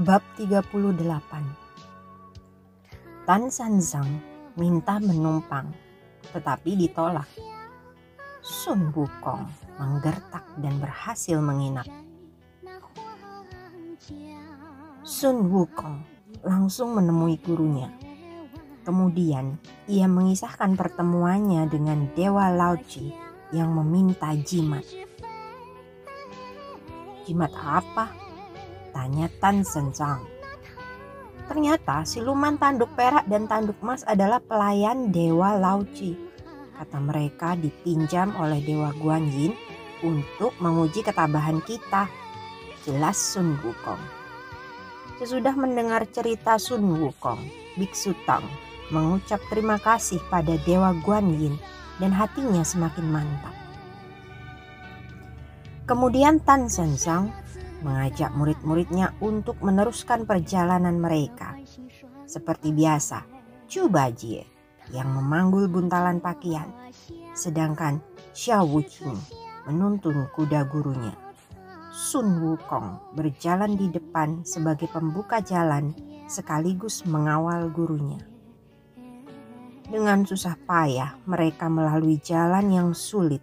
Bab 38 Tan Sanzang minta menumpang, tetapi ditolak. Sun Wukong menggertak dan berhasil menginap. Sun Wukong langsung menemui gurunya. Kemudian ia mengisahkan pertemuannya dengan Dewa Lauci yang meminta jimat. Jimat apa? Tanya Tan Senzang. Ternyata siluman tanduk perak dan tanduk emas adalah pelayan Dewa Lauci. Kata mereka dipinjam oleh Dewa Guan Yin untuk menguji ketabahan kita. Jelas Sun Wukong. Sesudah mendengar cerita Sun Wukong, Biksu Tang mengucap terima kasih pada Dewa Guan Yin dan hatinya semakin mantap. Kemudian Tan Senzang mengajak murid-muridnya untuk meneruskan perjalanan mereka. Seperti biasa, Bajie yang memanggul buntalan pakaian, sedangkan Xiao Wuqing menuntun kuda gurunya. Sun Wukong berjalan di depan sebagai pembuka jalan sekaligus mengawal gurunya. Dengan susah payah mereka melalui jalan yang sulit,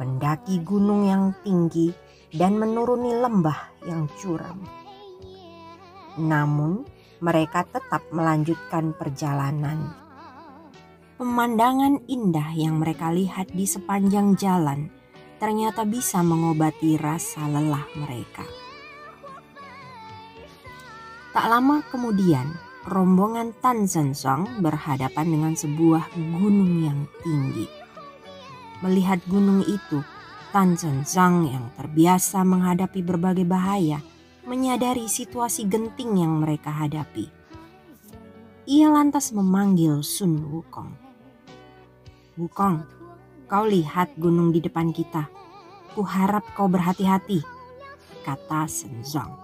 mendaki gunung yang tinggi dan menuruni lembah yang curam. Namun, mereka tetap melanjutkan perjalanan. Pemandangan indah yang mereka lihat di sepanjang jalan ternyata bisa mengobati rasa lelah mereka. Tak lama kemudian, rombongan Tan Zensong berhadapan dengan sebuah gunung yang tinggi. Melihat gunung itu, Tan Zhang yang terbiasa menghadapi berbagai bahaya menyadari situasi genting yang mereka hadapi. Ia lantas memanggil Sun Wukong. Wukong, kau lihat gunung di depan kita. Kuharap kau berhati-hati, kata Zhang.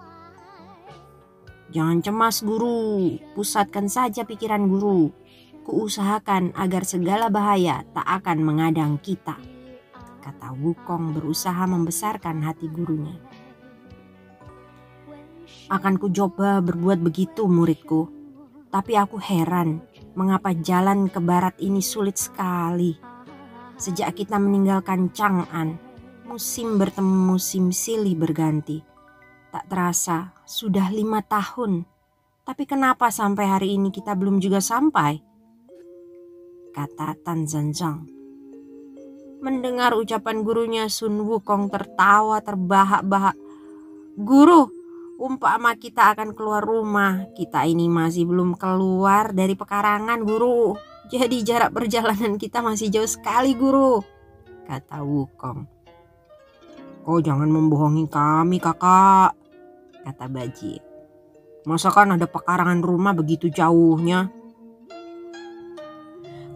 Jangan cemas guru, pusatkan saja pikiran guru. Kuusahakan agar segala bahaya tak akan mengadang kita kata Wukong berusaha membesarkan hati gurunya. Akan ku coba berbuat begitu muridku, tapi aku heran mengapa jalan ke barat ini sulit sekali. Sejak kita meninggalkan Chang'an, musim bertemu musim silih berganti. Tak terasa sudah lima tahun, tapi kenapa sampai hari ini kita belum juga sampai? Kata Tan Zanzang. Mendengar ucapan gurunya Sun Wukong tertawa terbahak-bahak. Guru, umpama kita akan keluar rumah. Kita ini masih belum keluar dari pekarangan guru. Jadi jarak perjalanan kita masih jauh sekali guru. Kata Wukong. Kau jangan membohongi kami kakak. Kata Baji. Masa kan ada pekarangan rumah begitu jauhnya?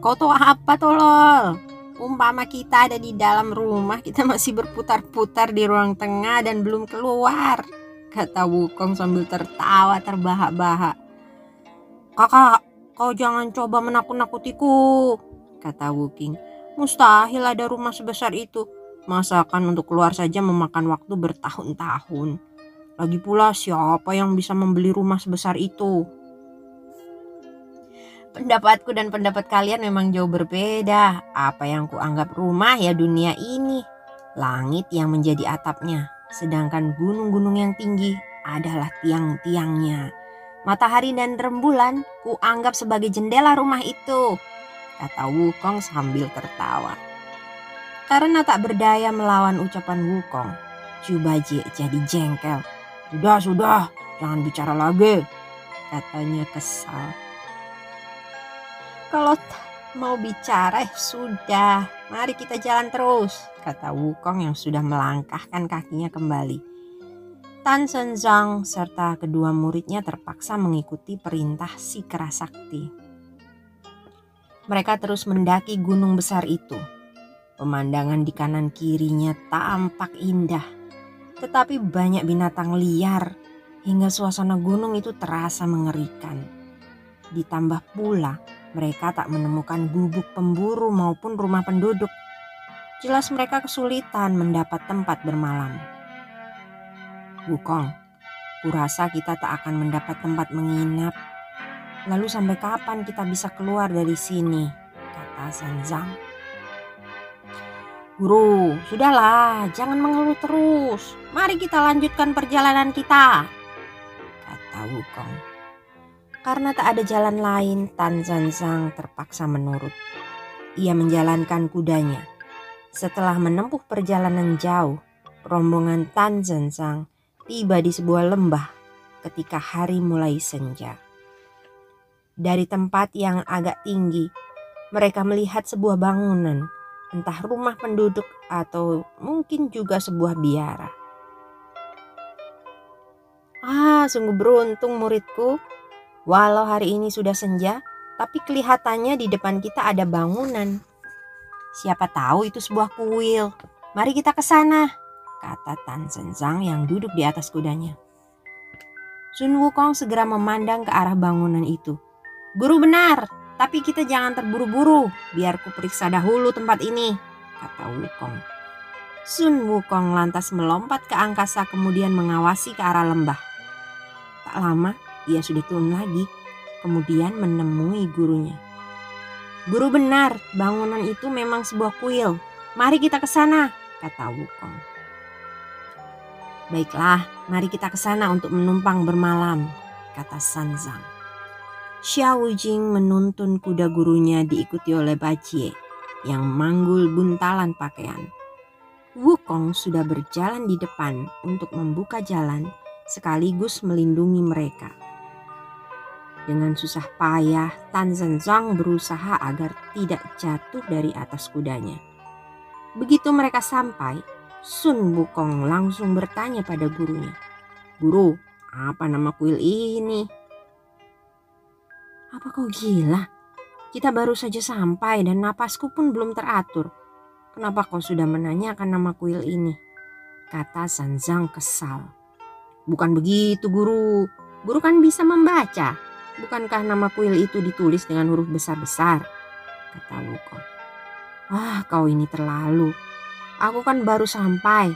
Kau tahu apa tolol? Umpama kita ada di dalam rumah, kita masih berputar-putar di ruang tengah dan belum keluar. Kata Wukong sambil tertawa terbahak-bahak. Kakak, kau jangan coba menakut-nakutiku, kata Wuking. Mustahil ada rumah sebesar itu. Masakan untuk keluar saja memakan waktu bertahun-tahun. Lagi pula siapa yang bisa membeli rumah sebesar itu? Pendapatku dan pendapat kalian memang jauh berbeda. Apa yang kuanggap rumah ya dunia ini. Langit yang menjadi atapnya, sedangkan gunung-gunung yang tinggi adalah tiang-tiangnya. Matahari dan rembulan kuanggap sebagai jendela rumah itu, kata Wukong sambil tertawa. Karena tak berdaya melawan ucapan Wukong, Chubaji jadi jengkel. Sudah, sudah, jangan bicara lagi, katanya kesal. Kalau Mau bicara eh, sudah, mari kita jalan terus, kata Wukong yang sudah melangkahkan kakinya kembali. Tan Senzang serta kedua muridnya terpaksa mengikuti perintah si kerasakti. Mereka terus mendaki gunung besar itu. Pemandangan di kanan kirinya tampak indah, tetapi banyak binatang liar hingga suasana gunung itu terasa mengerikan. Ditambah pula mereka tak menemukan gubuk pemburu maupun rumah penduduk. Jelas mereka kesulitan mendapat tempat bermalam. Wukong, kurasa kita tak akan mendapat tempat menginap. Lalu sampai kapan kita bisa keluar dari sini? Kata Sanzang. Guru, sudahlah, jangan mengeluh terus. Mari kita lanjutkan perjalanan kita. Kata Wukong. Karena tak ada jalan lain, Tan Zanzang terpaksa menurut. Ia menjalankan kudanya. Setelah menempuh perjalanan jauh, rombongan Tan Zanzang tiba di sebuah lembah ketika hari mulai senja. Dari tempat yang agak tinggi, mereka melihat sebuah bangunan, entah rumah penduduk atau mungkin juga sebuah biara. Ah, sungguh beruntung muridku, Walau hari ini sudah senja, tapi kelihatannya di depan kita ada bangunan. Siapa tahu itu sebuah kuil. Mari kita ke sana, kata Tan Senzang yang duduk di atas kudanya. Sun Wukong segera memandang ke arah bangunan itu. Guru benar, tapi kita jangan terburu-buru, biar ku periksa dahulu tempat ini, kata Wukong. Sun Wukong lantas melompat ke angkasa kemudian mengawasi ke arah lembah. Tak lama, ia sudah turun lagi, kemudian menemui gurunya. Guru benar, bangunan itu memang sebuah kuil. Mari kita ke sana, kata Wukong. Baiklah, mari kita ke sana untuk menumpang bermalam, kata Sanzang. Xiao Jing menuntun kuda gurunya diikuti oleh Bajie yang manggul buntalan pakaian. Wukong sudah berjalan di depan untuk membuka jalan sekaligus melindungi mereka. Dengan susah payah, Tan Zhenzong berusaha agar tidak jatuh dari atas kudanya. Begitu mereka sampai, Sun Wukong langsung bertanya pada gurunya. Guru, apa nama kuil ini? Apa kau gila? Kita baru saja sampai dan napasku pun belum teratur. Kenapa kau sudah menanyakan nama kuil ini? Kata Sanzang kesal. Bukan begitu guru, guru kan bisa membaca. Bukankah nama kuil itu ditulis dengan huruf besar-besar? Kata Wukong. Ah, kau ini terlalu. Aku kan baru sampai.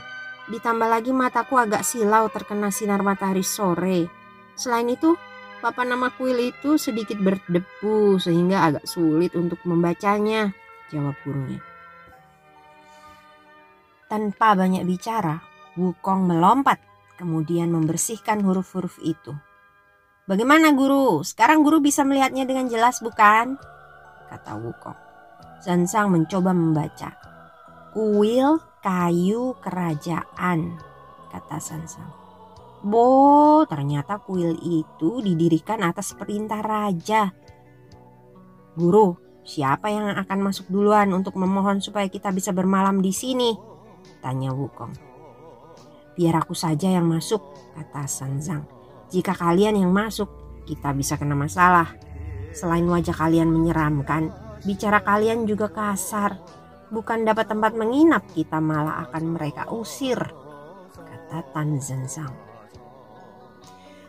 Ditambah lagi mataku agak silau terkena sinar matahari sore. Selain itu, papan nama kuil itu sedikit berdebu sehingga agak sulit untuk membacanya, jawab gurunya. Tanpa banyak bicara, Wukong melompat kemudian membersihkan huruf-huruf itu. Bagaimana guru? Sekarang guru bisa melihatnya dengan jelas bukan? Kata Wukong. Sansang mencoba membaca. Kuil kayu kerajaan, kata Sansang. Bo, ternyata kuil itu didirikan atas perintah raja. Guru, siapa yang akan masuk duluan untuk memohon supaya kita bisa bermalam di sini? Tanya Wukong. Biar aku saja yang masuk, kata Sanzang. Jika kalian yang masuk, kita bisa kena masalah. Selain wajah kalian menyeramkan, bicara kalian juga kasar. Bukan dapat tempat menginap, kita malah akan mereka usir, kata Tan Zensang.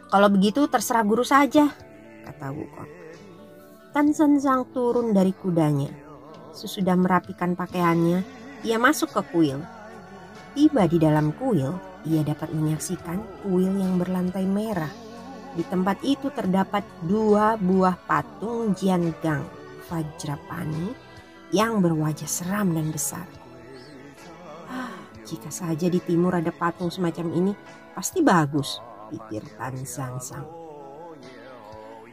Kalau begitu terserah guru saja, kata Wukong. Tan Zensang turun dari kudanya. Sesudah merapikan pakaiannya, ia masuk ke kuil. Tiba di dalam kuil, ia dapat menyaksikan kuil yang berlantai merah. Di tempat itu terdapat dua buah patung Jian Gang Vajrapani yang berwajah seram dan besar. Ah, jika saja di timur ada patung semacam ini, pasti bagus, pikir Tan Zansang.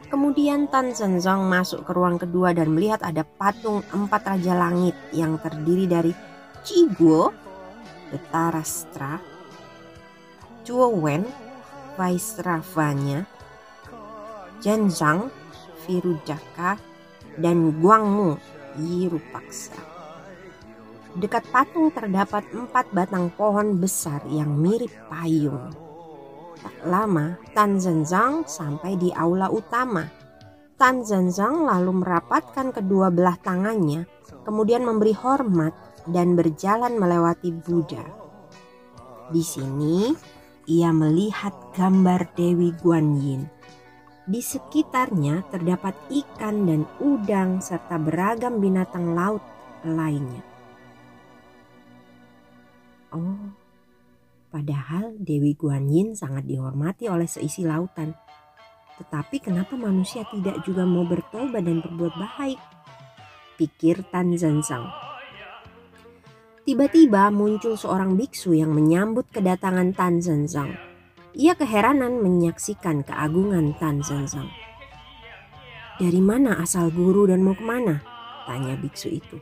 Kemudian Tan Zhenzong masuk ke ruang kedua dan melihat ada patung empat raja langit yang terdiri dari Ciguo, Betarastra, Wen, Vaisravanya, Janzang, Virudaka, dan Guangmu Irupaksa. Dekat patung terdapat empat batang pohon besar yang mirip payung. Tak lama, Tan Zhenzang sampai di aula utama. Tan Zhenzang lalu merapatkan kedua belah tangannya, kemudian memberi hormat dan berjalan melewati Buddha. Di sini, ia melihat gambar Dewi Guan Yin di sekitarnya terdapat ikan dan udang serta beragam binatang laut lainnya. Oh, padahal Dewi Guan Yin sangat dihormati oleh seisi lautan. Tetapi kenapa manusia tidak juga mau bertobat dan berbuat baik? Pikir Tan Zhansang. Tiba-tiba muncul seorang biksu yang menyambut kedatangan Tan Zhansang. Ia keheranan menyaksikan keagungan Tan Zhenzang. Dari mana asal guru dan mau ke mana? Tanya biksu itu.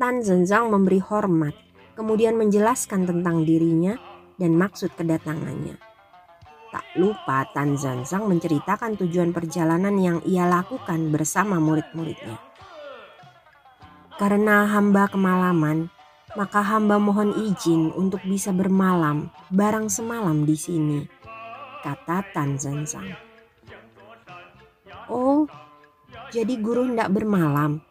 Tan Zhenzang memberi hormat, kemudian menjelaskan tentang dirinya dan maksud kedatangannya. Tak lupa Tan Zhenzang menceritakan tujuan perjalanan yang ia lakukan bersama murid-muridnya. Karena hamba kemalaman, maka hamba mohon izin untuk bisa bermalam barang semalam di sini, kata Tan Zhenzang. Oh, jadi guru hendak bermalam.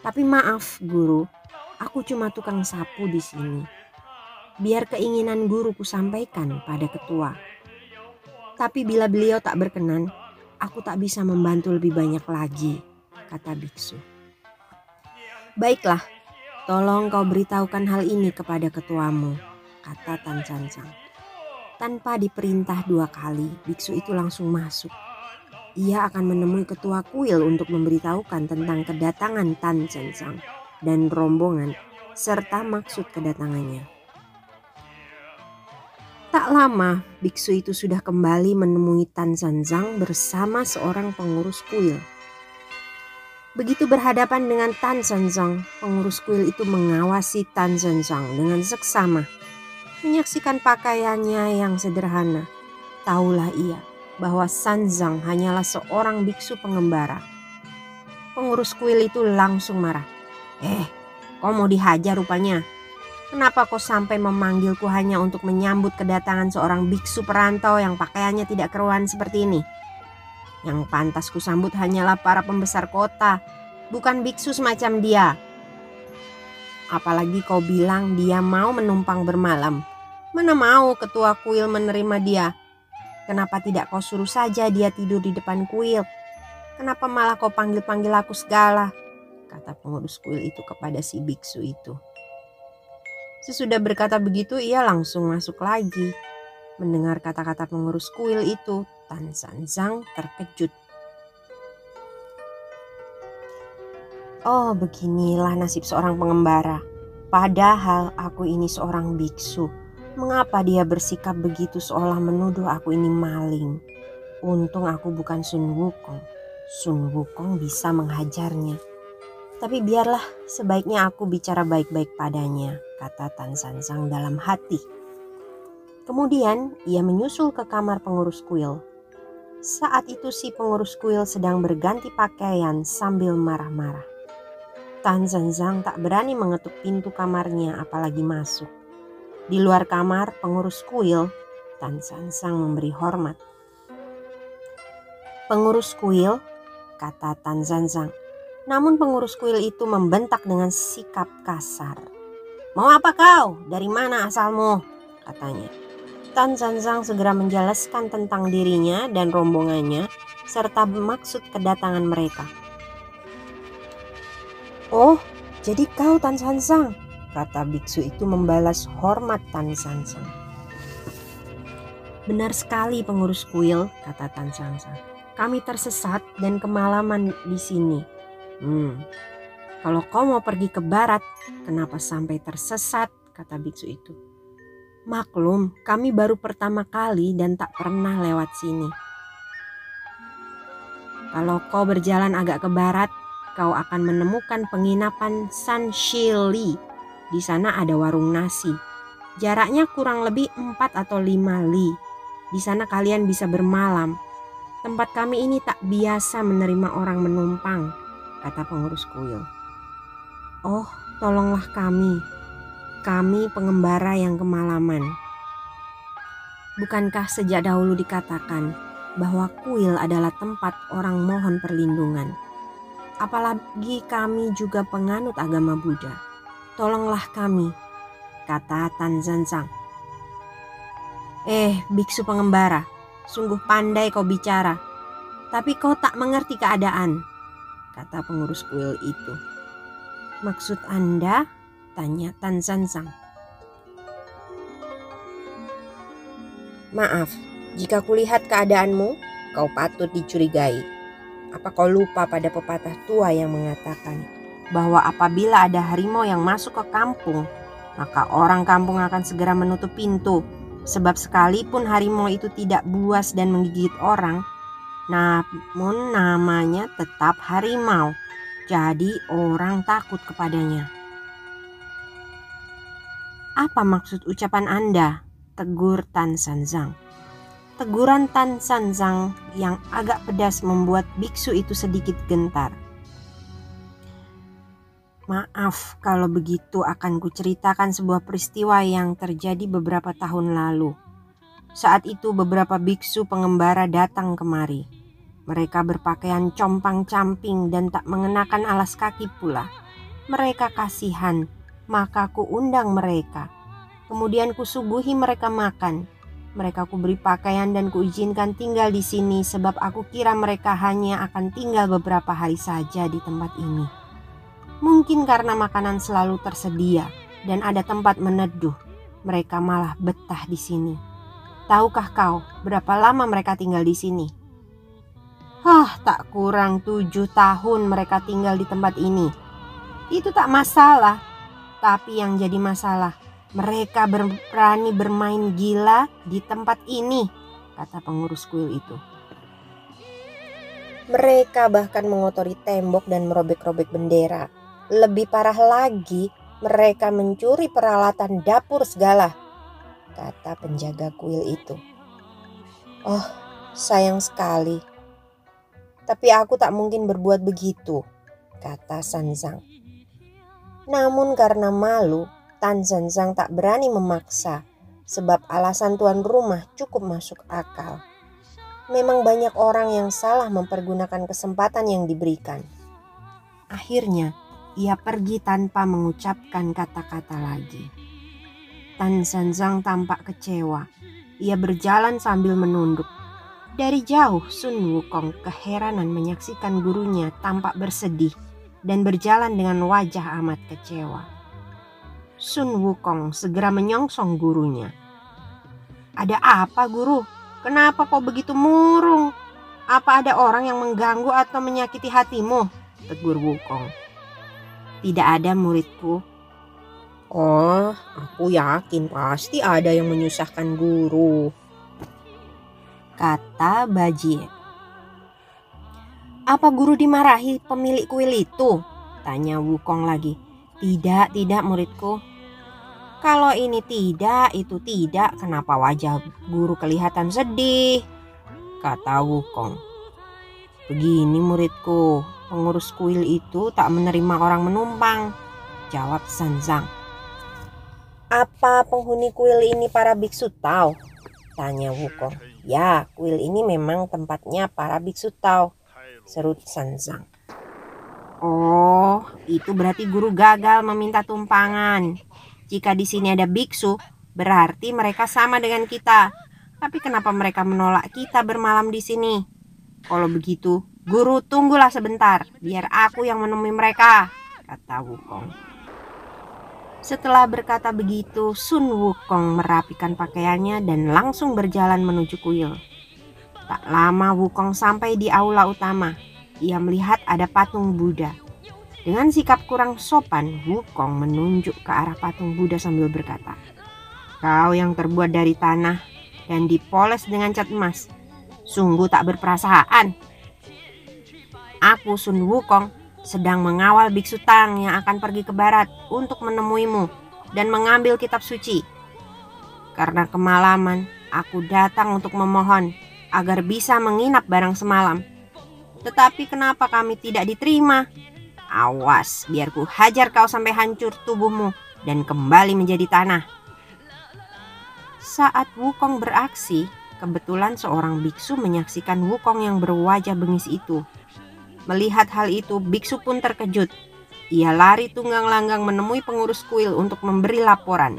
Tapi maaf guru, aku cuma tukang sapu di sini. Biar keinginan guru ku sampaikan pada ketua. Tapi bila beliau tak berkenan, aku tak bisa membantu lebih banyak lagi, kata biksu. Baiklah, Tolong kau beritahukan hal ini kepada ketuamu, kata Tan Cancang. Tanpa diperintah dua kali, biksu itu langsung masuk. Ia akan menemui ketua kuil untuk memberitahukan tentang kedatangan Tan Cancang dan rombongan serta maksud kedatangannya. Tak lama, biksu itu sudah kembali menemui Tan Zanzang bersama seorang pengurus kuil. Begitu berhadapan dengan Tan Zhenzong, pengurus kuil itu mengawasi Tan Zhenzong dengan seksama. Menyaksikan pakaiannya yang sederhana, tahulah ia bahwa Sanzang hanyalah seorang biksu pengembara. Pengurus kuil itu langsung marah. Eh, kau mau dihajar rupanya. Kenapa kau sampai memanggilku hanya untuk menyambut kedatangan seorang biksu perantau yang pakaiannya tidak keruan seperti ini? Yang pantas kusambut hanyalah para pembesar kota, bukan biksu semacam dia. Apalagi kau bilang dia mau menumpang bermalam. Mana mau ketua kuil menerima dia? Kenapa tidak kau suruh saja dia tidur di depan kuil? Kenapa malah kau panggil-panggil aku segala? Kata pengurus kuil itu kepada si biksu itu. Sesudah berkata begitu ia langsung masuk lagi. Mendengar kata-kata pengurus kuil itu, Tan Sanzang terkejut. Oh, beginilah nasib seorang pengembara. Padahal aku ini seorang biksu. Mengapa dia bersikap begitu seolah menuduh aku ini maling? Untung aku bukan Sun Wukong. Sun Wukong bisa menghajarnya. Tapi biarlah, sebaiknya aku bicara baik-baik padanya, kata Tan Sansang dalam hati. Kemudian ia menyusul ke kamar pengurus kuil saat itu si pengurus kuil sedang berganti pakaian sambil marah-marah. Tan Zhang tak berani mengetuk pintu kamarnya apalagi masuk. Di luar kamar pengurus kuil, Tan Zhang memberi hormat. Pengurus kuil, kata Tan Zhang. Namun pengurus kuil itu membentak dengan sikap kasar. Mau apa kau? Dari mana asalmu? katanya. Tan Zanzang segera menjelaskan tentang dirinya dan rombongannya serta maksud kedatangan mereka. Oh, jadi kau Tan Zanzang, kata biksu itu membalas hormat Tan Zanzang. Benar sekali pengurus kuil, kata Tan Zanzang. Kami tersesat dan kemalaman di sini. Hmm, kalau kau mau pergi ke barat, kenapa sampai tersesat? kata biksu itu. Maklum, kami baru pertama kali dan tak pernah lewat sini. Kalau kau berjalan agak ke barat, kau akan menemukan penginapan San Shili. Di sana ada warung nasi. Jaraknya kurang lebih 4 atau 5 li. Di sana kalian bisa bermalam. Tempat kami ini tak biasa menerima orang menumpang, kata pengurus kuil. Oh, tolonglah kami. Kami pengembara yang kemalaman. Bukankah sejak dahulu dikatakan bahwa kuil adalah tempat orang mohon perlindungan? Apalagi kami juga penganut agama Buddha. Tolonglah kami, kata Tan Zanzang. Eh, biksu pengembara, sungguh pandai kau bicara, tapi kau tak mengerti keadaan, kata pengurus kuil itu. Maksud Anda? Tanya Tan Zanzang. Maaf, jika kulihat keadaanmu, kau patut dicurigai. Apa kau lupa pada pepatah tua yang mengatakan bahwa apabila ada harimau yang masuk ke kampung, maka orang kampung akan segera menutup pintu. Sebab sekalipun harimau itu tidak buas dan menggigit orang, namun namanya tetap harimau. Jadi orang takut kepadanya. Apa maksud ucapan Anda? Tegur Tan Sanzang. Teguran Tan Sanzang yang agak pedas membuat biksu itu sedikit gentar. Maaf kalau begitu akan kuceritakan sebuah peristiwa yang terjadi beberapa tahun lalu. Saat itu beberapa biksu pengembara datang kemari. Mereka berpakaian compang-camping dan tak mengenakan alas kaki pula. Mereka kasihan, maka ku undang mereka. Kemudian kusuguhi mereka makan. Mereka kuberi pakaian dan kuizinkan tinggal di sini sebab aku kira mereka hanya akan tinggal beberapa hari saja di tempat ini. Mungkin karena makanan selalu tersedia dan ada tempat meneduh, mereka malah betah di sini. Tahukah kau berapa lama mereka tinggal di sini? Hah, tak kurang tujuh tahun mereka tinggal di tempat ini. Itu tak masalah. Tapi yang jadi masalah, mereka berani bermain gila di tempat ini, kata pengurus kuil itu. Mereka bahkan mengotori tembok dan merobek-robek bendera. Lebih parah lagi, mereka mencuri peralatan dapur segala, kata penjaga kuil itu. Oh, sayang sekali tapi aku tak mungkin berbuat begitu, kata Sanzang. Namun karena malu, Tan Sanzang tak berani memaksa sebab alasan tuan rumah cukup masuk akal. Memang banyak orang yang salah mempergunakan kesempatan yang diberikan. Akhirnya, ia pergi tanpa mengucapkan kata-kata lagi. Tan Sanzang tampak kecewa. Ia berjalan sambil menunduk dari jauh Sun Wukong keheranan menyaksikan gurunya tampak bersedih dan berjalan dengan wajah amat kecewa. Sun Wukong segera menyongsong gurunya. Ada apa guru? Kenapa kau begitu murung? Apa ada orang yang mengganggu atau menyakiti hatimu? Tegur Wukong. Tidak ada muridku. Oh, aku yakin pasti ada yang menyusahkan guru kata Bajie. Apa guru dimarahi pemilik kuil itu? Tanya Wukong lagi. Tidak, tidak muridku. Kalau ini tidak, itu tidak, kenapa wajah guru kelihatan sedih? Kata Wukong. Begini muridku, pengurus kuil itu tak menerima orang menumpang. Jawab Sanzang. Apa penghuni kuil ini para biksu tahu? Tanya Wukong. Ya, kuil ini memang tempatnya para biksu Tao, serut Sanzang. Oh, itu berarti guru gagal meminta tumpangan. Jika di sini ada biksu, berarti mereka sama dengan kita. Tapi kenapa mereka menolak kita bermalam di sini? Kalau begitu, guru tunggulah sebentar, biar aku yang menemui mereka, kata Wukong. Setelah berkata begitu, Sun Wukong merapikan pakaiannya dan langsung berjalan menuju kuil. Tak lama Wukong sampai di aula utama. Ia melihat ada patung Buddha. Dengan sikap kurang sopan, Wukong menunjuk ke arah patung Buddha sambil berkata, Kau yang terbuat dari tanah dan dipoles dengan cat emas, sungguh tak berperasaan. Aku Sun Wukong sedang mengawal biksu Tang yang akan pergi ke barat untuk menemuimu dan mengambil kitab suci. Karena kemalaman, aku datang untuk memohon agar bisa menginap barang semalam. Tetapi kenapa kami tidak diterima? Awas, biar ku hajar kau sampai hancur tubuhmu dan kembali menjadi tanah. Saat Wukong beraksi, kebetulan seorang biksu menyaksikan Wukong yang berwajah bengis itu. Melihat hal itu, biksu pun terkejut. Ia lari tunggang langgang menemui pengurus kuil untuk memberi laporan.